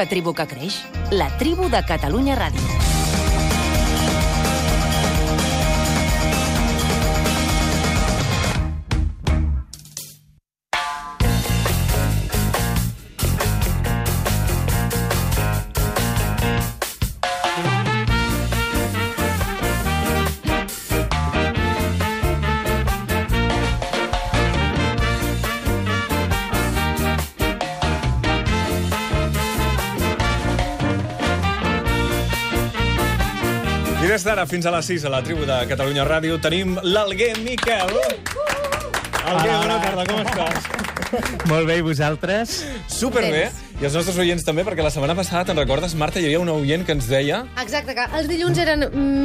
l'única tribu que creix. La tribu de Catalunya Ràdio. Des d'ara fins a les 6 a la tribu de Catalunya Ràdio tenim l'Alguer Miquel. Alguer, bona tarda, com estàs? Molt bé, i vosaltres? Superbé. I els nostres oients també, perquè la setmana passada, te'n recordes, Marta, hi havia un oient que ens deia... Exacte, que els dilluns eren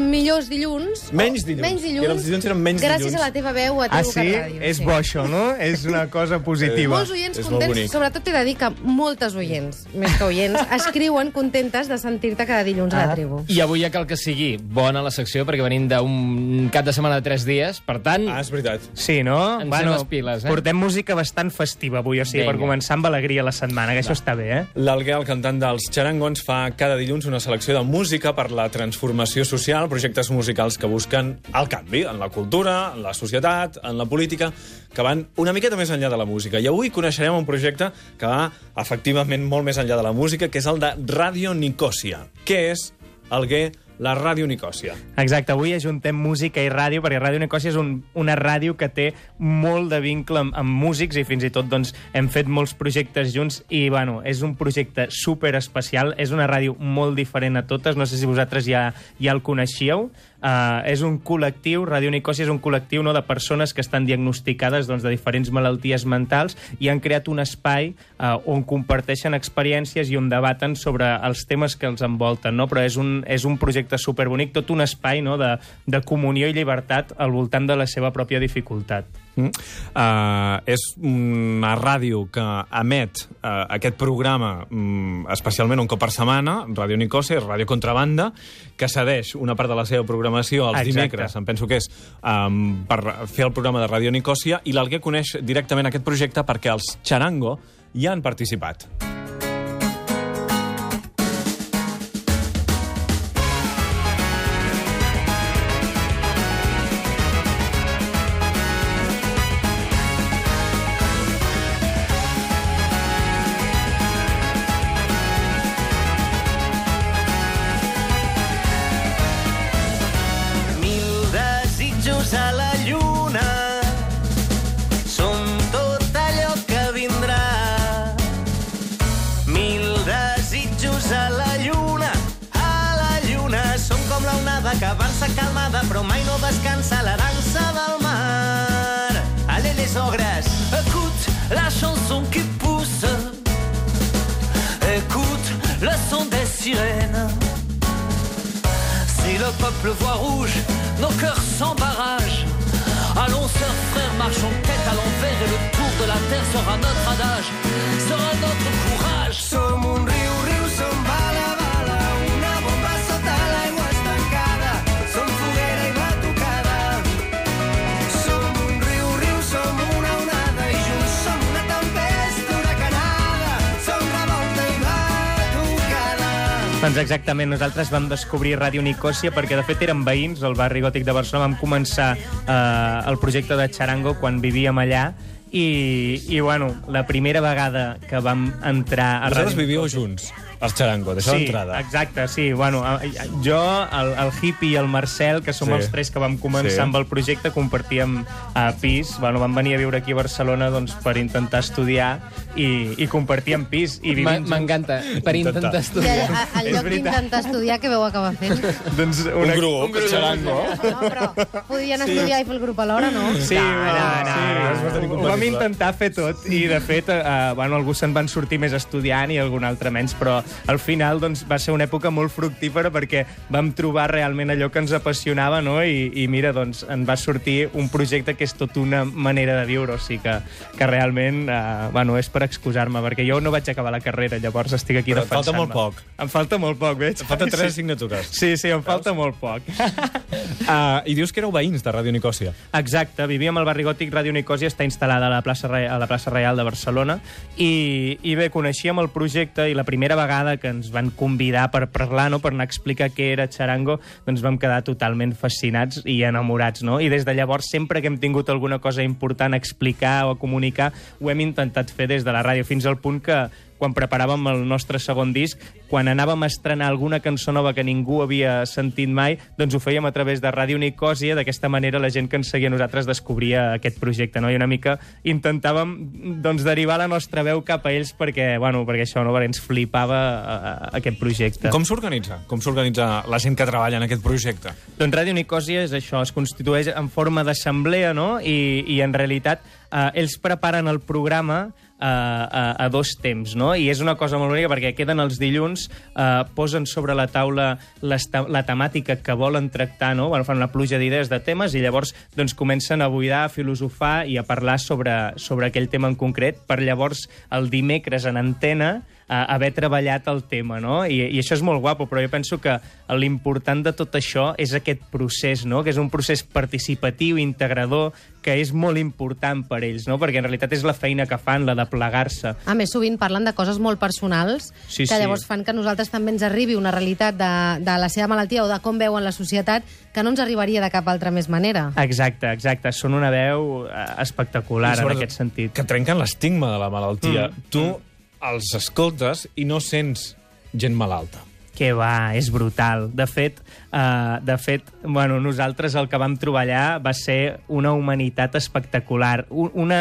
millors dilluns. Menys dilluns. Menys Que dilluns. els dilluns eren menys gràcies dilluns. a la teva veu a Ah, TV sí? Ràdio. És bo això, no? És una cosa positiva. Molts oients És molt contents, bonic. sobretot t'he de dir que moltes oients, més que oients, escriuen contentes de sentir-te cada dilluns a la tribu. I avui ja cal que sigui bona la secció, perquè venim d'un cap de setmana de 3 dies. Per tant, Ah, és veritat. Sí, no? Ens fem les piles, eh? Portem música bastant festiva avui, o sigui, Vinga. per començar amb alegria la setmana, que això està bé, eh? L'Alguer, el cantant dels Xarangons, fa cada dilluns una selecció de música per la transformació social, projectes musicals que busquen el canvi en la cultura, en la societat, en la política, que van una miqueta més enllà de la música. I avui coneixerem un projecte que va efectivament molt més enllà de la música, que és el de Ràdio Nicòsia. Què és, Alguer, la Ràdio Nicòsia? Exacte, avui ajuntem música i ràdio, perquè Ràdio Nicòsia és un, una ràdio que té molt de vincle amb, amb músics i fins i tot doncs, hem fet molts projectes junts i bueno, és un projecte super especial, és una ràdio molt diferent a totes, no sé si vosaltres ja, ja el coneixíeu, uh, és un col·lectiu, Ràdio Nicòsia és un col·lectiu no, de persones que estan diagnosticades doncs, de diferents malalties mentals i han creat un espai uh, on comparteixen experiències i on debaten sobre els temes que els envolten, no? però és un, és un projecte superbonic, tot un espai no? de, de comunió i llibertat al voltant de la seva pròpia dificultat. Mm. Uh, és una ràdio que emet uh, aquest programa um, especialment un cop per setmana, Ràdio Nicòsia, és Ràdio Contrabanda, que cedeix una part de la seva programació els Exacte. dimecres, em penso que és um, per fer el programa de Ràdio Nicòsia, i l'Alguer coneix directament aquest projecte perquè els Charango hi han participat. Si le peuple voit rouge, nos cœurs sans barrage. Allons, sœurs, frères, marchons tête à l'envers et le tour de la terre sera notre adage, sera notre courage. Doncs exactament, nosaltres vam descobrir Ràdio Nicòsia perquè de fet érem veïns al barri gòtic de Barcelona, vam començar eh, el projecte de Charango quan vivíem allà i, i bueno, la primera vegada que vam entrar a Vosaltres Ràdio vivíeu junts, els Charango, d'això Sí, d'entrada. exacte, sí. Bueno, eh, jo, el, el Hippie i el Marcel, que som Sí. els tres que vam començar Sí. amb el projecte, compartíem a pis. Bueno, vam venir a viure aquí a Barcelona doncs, per intentar estudiar i, i compartíem pis. I m'encanta. Per Intentar. intentar estudiar. a- al És lloc d'intentar estudiar, què veu acabar fent? doncs, Un grup, un Charango. No, però podien estudiar i fer el grup alhora, no? Sí, No, no, no, sí. no, bastant Ho vam intentar fer tot i, de fet, eh, bueno, alguns se'n van sortir més estudiant i algun altre menys, però al final doncs, va ser una època molt fructífera perquè vam trobar realment allò que ens apassionava no? I, i mira, doncs, en va sortir un projecte que és tot una manera de viure, o sigui que, que realment eh, bueno, és per excusar-me, perquè jo no vaig acabar la carrera, llavors estic aquí et falta defensant-me. molt poc. Em falta molt poc, veig? Et falten tres assignatures. Sí, sí, em falta molt poc. Uh, I dius que éreu veïns de Ràdio Nicòsia. Exacte, vivíem al barri gòtic, Ràdio Nicòsia està instal·lada a la plaça, Re- a la plaça Reial de Barcelona, i, i bé, coneixíem el projecte i la primera vegada que ens van convidar per parlar, no, per anar a explicar què era Charango, doncs vam quedar totalment fascinats i enamorats, no? I des de llavors, sempre que hem tingut alguna cosa important a explicar o a comunicar, ho hem intentat fer des de la ràdio, fins al punt que quan preparàvem el nostre segon disc, quan anàvem a estrenar alguna cançó nova que ningú havia sentit mai, doncs ho fèiem a través de Ràdio Nicòsia, d'aquesta manera la gent que ens seguia a nosaltres descobria aquest projecte, no? I una mica intentàvem doncs, derivar la nostra veu cap a ells perquè, bueno, perquè això, no? perquè ens flipava uh, aquest projecte. Com s'organitza? Com s'organitza la gent que treballa en aquest projecte? Doncs Ràdio Nicòsia és això, es constitueix en forma d'assemblea, no? I, I en realitat eh, ells preparen el programa a, a, a dos temps, no? I és una cosa molt bonica perquè queden els dilluns, eh, posen sobre la taula les la temàtica que volen tractar, no? Bueno, fan una pluja d'idees de temes i llavors doncs, comencen a buidar, a filosofar i a parlar sobre, sobre aquell tema en concret per llavors el dimecres en antena haver treballat el tema, no? I, I això és molt guapo, però jo penso que l'important de tot això és aquest procés, no? Que és un procés participatiu, integrador, que és molt important per ells, no? Perquè en realitat és la feina que fan, la de plegar-se. A més, sovint parlen de coses molt personals Sí, que sí. llavors fan que nosaltres també ens arribi una realitat de, de la seva malaltia o de com veuen la societat que no ens arribaria de cap altra més manera. Exacte, exacte. Són una veu eh, espectacular en aquest sentit. Que trenquen l'estigma de la malaltia. Mm. Tu els escoltes i no sents gent malalta. Que va, és brutal. De fet, uh, de fet bueno, nosaltres el que vam trobar allà va ser una humanitat espectacular. Un, una,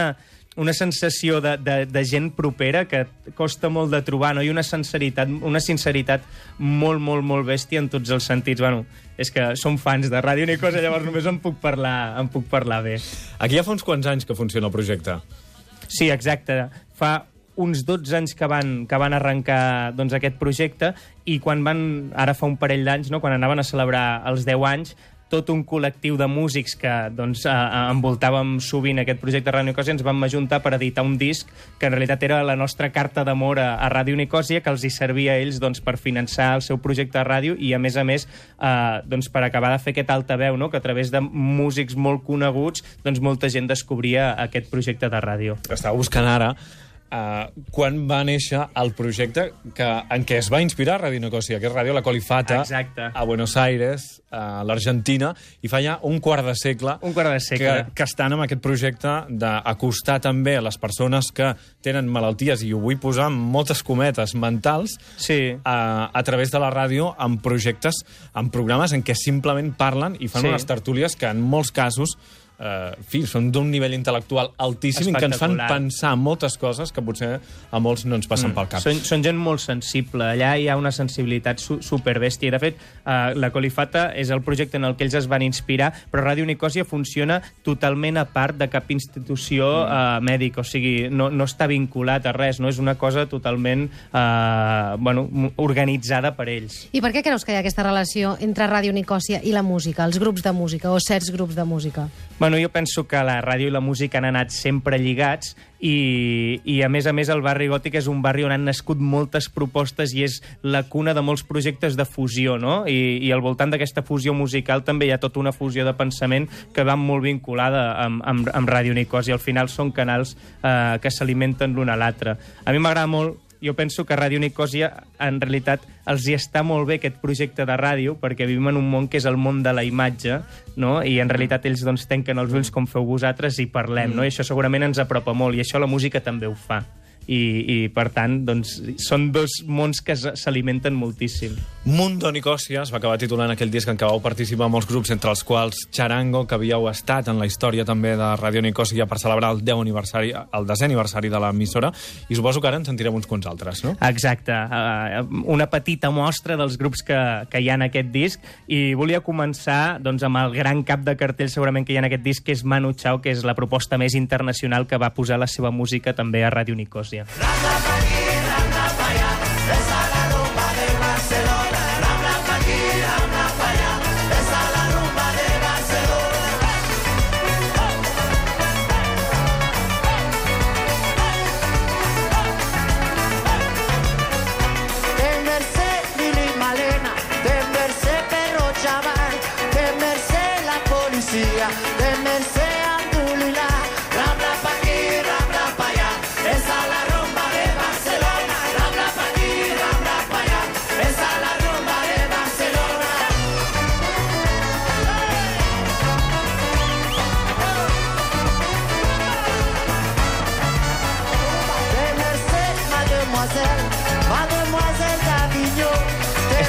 una sensació de, de, de gent propera que costa molt de trobar, no? i una sinceritat, una sinceritat molt, molt, molt bèstia en tots els sentits. Bueno, és que som fans de Ràdio Nicosa, llavors només en puc parlar, en puc parlar bé. Aquí ja fa uns quants anys que funciona el projecte. Sí, exacte. Fa uns 12 anys que van, que van arrencar doncs, aquest projecte i quan van, ara fa un parell d'anys, no, quan anaven a celebrar els 10 anys, tot un col·lectiu de músics que doncs, eh, envoltàvem sovint aquest projecte Ràdio Nicòsia ens vam ajuntar per editar un disc que en realitat era la nostra carta d'amor a, a Ràdio Nicòsia que els hi servia a ells doncs, per finançar el seu projecte de ràdio i a més a més eh, doncs, per acabar de fer aquest altaveu no? que a través de músics molt coneguts doncs, molta gent descobria aquest projecte de ràdio. Estava buscant ara uh, quan va néixer el projecte que, en què es va inspirar Ràdio Nicosia, que és Ràdio La Colifata, Exacte. a Buenos Aires, a l'Argentina, i fa ja un quart de segle Un quart de segle. que, que estan amb aquest projecte d'acostar també a les persones que tenen malalties, i ho vull posar amb moltes cometes, mentals, Sí. a, a través de la ràdio amb projectes, amb programes en què simplement parlen i fan Sí. unes tertúlies que en molts casos eh, fi, són d'un nivell intel·lectual altíssim i que ens fan pensar moltes coses que potser a molts no ens passen mm. pel cap. Són, són gent molt sensible. Allà hi ha una sensibilitat su superbèstia. I, de fet, eh, la Colifata és el projecte en el que ells es van inspirar, però Ràdio Nicòsia funciona totalment a part de cap institució Mm. eh, mèdica. O sigui, no, no està vinculat a res. No és una cosa totalment eh, bueno, organitzada per ells. I per què creus que hi ha aquesta relació entre Ràdio Nicòsia i la música, els grups de música o certs grups de música? Bueno, jo penso que la ràdio i la música han anat sempre lligats i, i a més a més el barri gòtic és un barri on han nascut moltes propostes i és la cuna de molts projectes de fusió, no? I, i al voltant d'aquesta fusió musical també hi ha tota una fusió de pensament que va molt vinculada amb, amb, amb Ràdio Nicòs i al final són canals eh, que s'alimenten l'un a l'altre. A mi m'agrada molt jo penso que Ràdio Nicòsia, en realitat, els hi està molt bé aquest projecte de ràdio, perquè vivim en un món que és el món de la imatge, no? i en realitat ells doncs, tanquen els ulls com feu vosaltres i parlem, no? i això segurament ens apropa molt, i això la música també ho fa. I, i per tant, doncs, són dos mons que s'alimenten moltíssim. Mundo Nicòsia es va acabar titulant aquell disc en què vau participar molts grups, entre els quals Charango, que havíeu estat en la història també de Ràdio Nicòsia per celebrar el 10 aniversari, el 10è aniversari de l'emissora, i suposo que ara en sentirem uns quants altres, no? Exacte, uh, una petita mostra dels grups que, que hi ha en aquest disc i volia començar doncs, amb el gran cap de cartell segurament que hi ha en aquest disc, que és Manu Chao, que és la proposta més internacional que va posar la seva música també a Ràdio Nicòsia. Temerse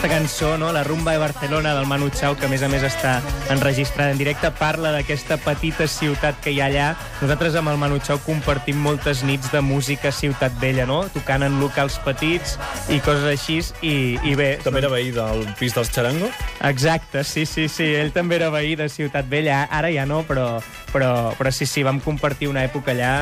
Aquesta cançó, no? la rumba de Barcelona del Manu Chao, que a més a més està enregistrada en directe, parla d'aquesta petita ciutat que hi ha allà. Nosaltres amb el Manu Chao compartim moltes nits de música a Ciutat Vella, no? tocant en locals petits i coses així, i, i bé... També era veí del pis dels Charango? Exacte, sí, sí, sí. Ell també era veí de Ciutat Vella. Ara ja no, però, però, però sí, sí, vam compartir una època allà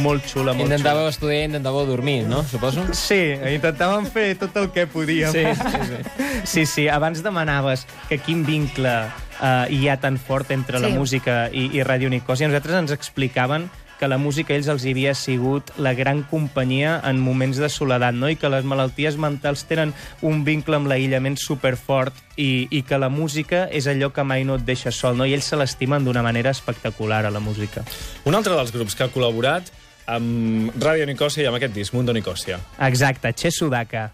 molt xula, molt Intentàveu estudiar i intentàveu dormir, no? Suposo? xula. Sí, intentàvem fer tot el que podíem. Sí, sí, sí. Sí, sí, abans demanaves que quin vincle uh, hi ha tan fort entre sí. la música i, i Radio Nicòsia. Nosaltres ens explicaven que la música ells els havia sigut la gran companyia en moments de soledat, no? i que les malalties mentals tenen un vincle amb l'aïllament superfort i, i que la música és allò que mai no et deixa sol, no? i ells se l'estimen d'una manera espectacular a la música. Un altre dels grups que ha col·laborat amb Ràdio Nicòsia i amb aquest disc, Mundo Nicòsia. Exacte, Che Sudaka.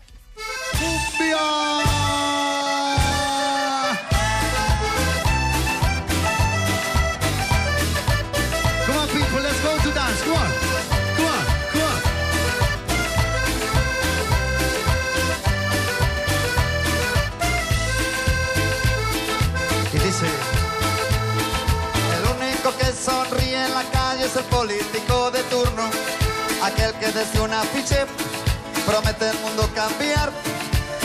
Que desde un afiche promete el mundo cambiar.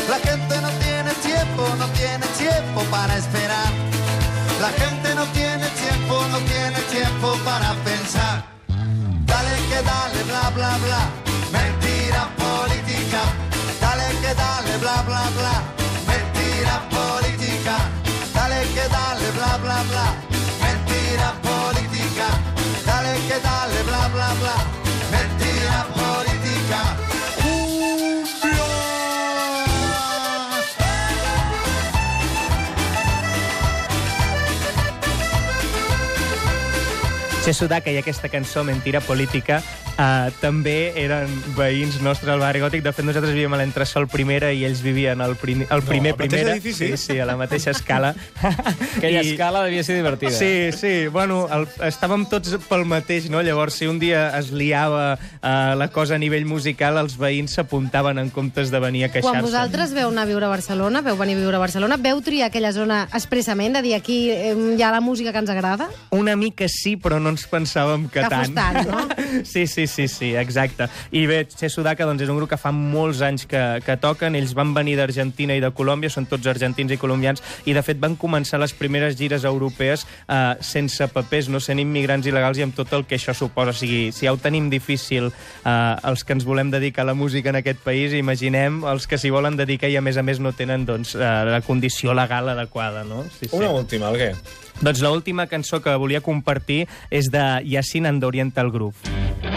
La gente no tiene tiempo, no tiene tiempo para esperar. La gente no tiene tiempo, no tiene tiempo para pensar. Dale que dale, bla bla bla. Mentira política. Dale que dale, bla bla bla. Mentira política. Dale que dale, bla bla bla. Che Sudaka i aquesta cançó, Mentira Política, uh, també eren veïns nostres al barri gòtic. De fet, nosaltres vivíem a l'entresol primera i ells vivien al, prim al primer al mateix primera. edifici? Sí, sí, a la mateixa escala. Aquella I- escala devia ser divertida. Sí, sí, bueno, el, estàvem tots pel mateix, no? Llavors, si un dia es liava uh, la cosa a nivell musical, els veïns s'apuntaven en comptes de venir a queixar-se. Quan vosaltres veu anar a viure a Barcelona, veu venir a viure a Barcelona, veu triar aquella zona expressament, de dir aquí eh, hi ha la música que ens agrada? Una mica sí, però no ens pensàvem que, Que fos tant, no? sí, sí, sí, sí, exacte. I bé, Che Sudaka doncs, és un grup que fa molts anys que, que toquen. Ells van venir d'Argentina i de Colòmbia, són tots argentins i colombians, i de fet van començar les primeres gires europees eh, sense papers, no sent immigrants il·legals i amb tot el que això suposa. O sigui, si ja ho tenim difícil eh, els que ens volem dedicar a la música en aquest país, imaginem els que s'hi volen dedicar i a més a més no tenen doncs, eh, la condició legal adequada. No? Sí, sí. Una última, Alguer. Doncs l'última cançó que volia compartir és de Yasin and the Oriental Groove.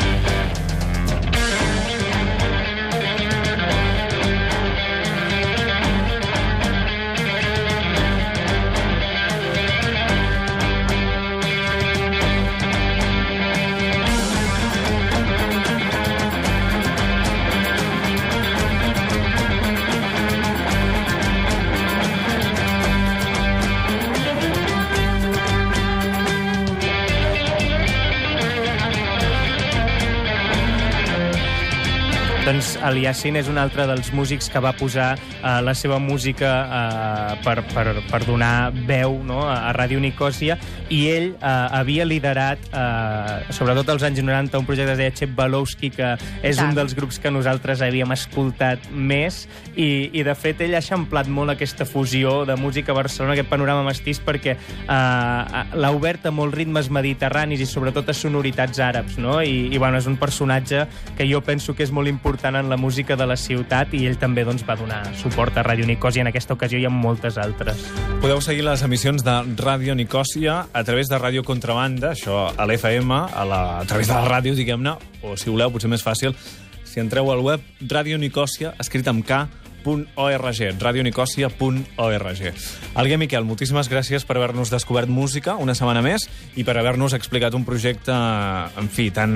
Doncs el Yassin és un altre dels músics que va posar uh, la seva música uh, per, per, per donar veu no, a, Ràdio Nicòsia i ell uh, havia liderat, uh, sobretot als anys 90, un projecte que es deia Chep Balowski, que és Tant. un dels grups que nosaltres havíem escoltat més i, i de fet ell ha eixamplat molt aquesta fusió de música a Barcelona, aquest panorama mestís, perquè uh, l'ha obert a molts ritmes mediterranis i sobretot a sonoritats àrabs, no? I, i bueno, és un personatge que jo penso que és molt important en la música de la ciutat i ell també doncs, va donar suport a Ràdio Nicòsia en aquesta ocasió i en moltes altres. Podeu seguir les emissions de Ràdio Nicòsia a través de Ràdio Contrabanda, això a l'FM, a, la, a través de la ràdio, diguem-ne, o si voleu, potser més fàcil, si entreu al web Ràdio Nicòsia, escrit amb K, radionicòsia.org, radionicòsia.org. Alguer Miquel, moltíssimes gràcies per haver-nos descobert música una setmana més i per haver-nos explicat un projecte, en fi, tan,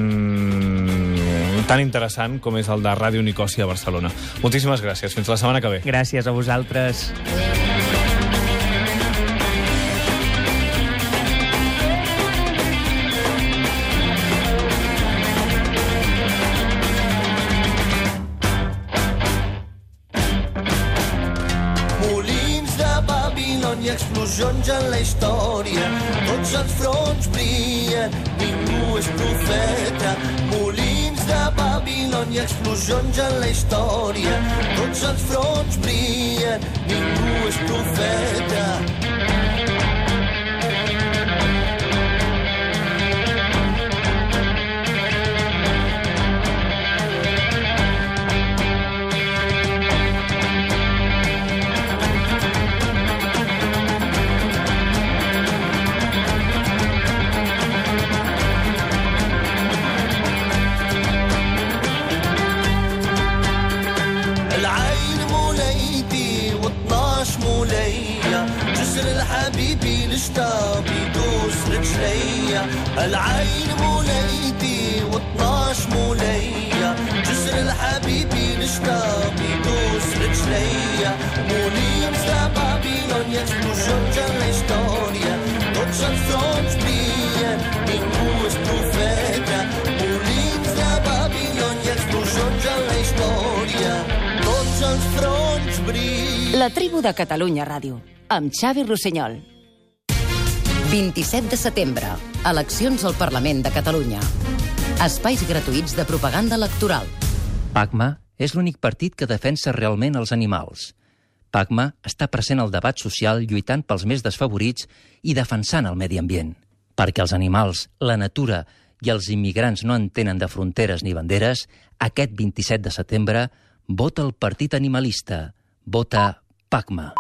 tan interessant com és el de Ràdio Nicòsia a Barcelona. Moltíssimes gràcies. Fins la setmana que ve. Gràcies a vosaltres. Mul i explosions en la història. Explosions en la història. Tots els fronts brillen, ningú és profeta. عسر الحبيبي نشتاق يدوس رجليا العين موليتي وطناش موليا جسر الحبيبي نشتاق يدوس رجليا مولي مثل بابيلون يتلوش La tribu de Catalunya Ràdio, amb Xavi Rossinyol. 27 de setembre. Eleccions al Parlament de Catalunya. Espais gratuïts de propaganda electoral. PACMA és l'únic partit que defensa realment els animals. PACMA està present al debat social lluitant pels més desfavorits i defensant el medi ambient. Perquè els animals, la natura i els immigrants no entenen de fronteres ni banderes, aquest 27 de setembre vota el partit animalista. bota pakma.